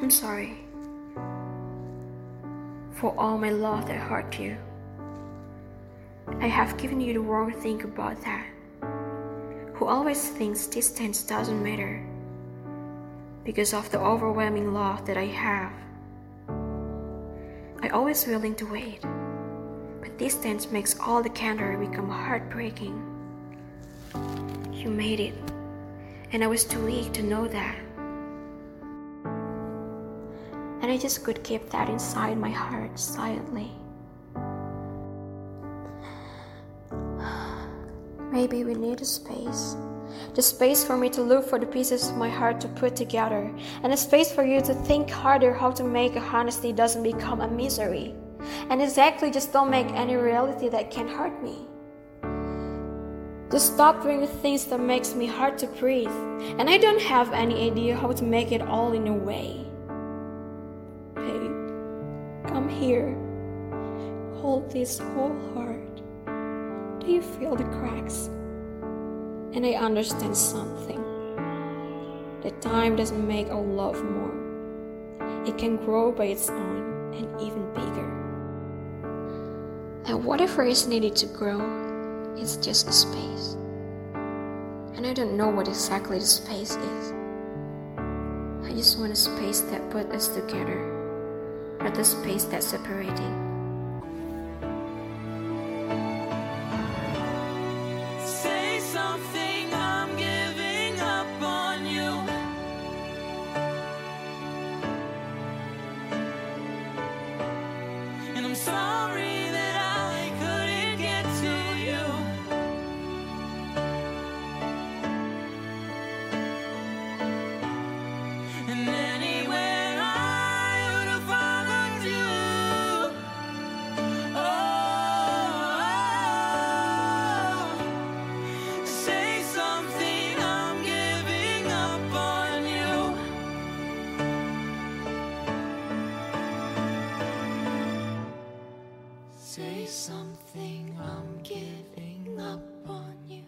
I'm sorry for all my love that hurt you. I have given you the wrong thing about that. Who always thinks distance doesn't matter because of the overwhelming love that I have. I always willing to wait, but distance makes all the candor become heartbreaking. You made it, and I was too weak to know that. And I just could keep that inside my heart silently. Maybe we need a space. The space for me to look for the pieces of my heart to put together, and a space for you to think harder how to make a honesty doesn't become a misery. And exactly just don't make any reality that can hurt me. Just stop doing the things that makes me hard to breathe, and I don't have any idea how to make it all in a way. Here. Hold this whole heart. Do you feel the cracks? And I understand something. That time doesn't make our love more. It can grow by its own and even bigger. And whatever is needed to grow, it's just a space. And I don't know what exactly the space is. I just want a space that put us together, not the space that's separating. Say something, I'm giving up on you. And I'm sorry Say something, I'm giving up on you.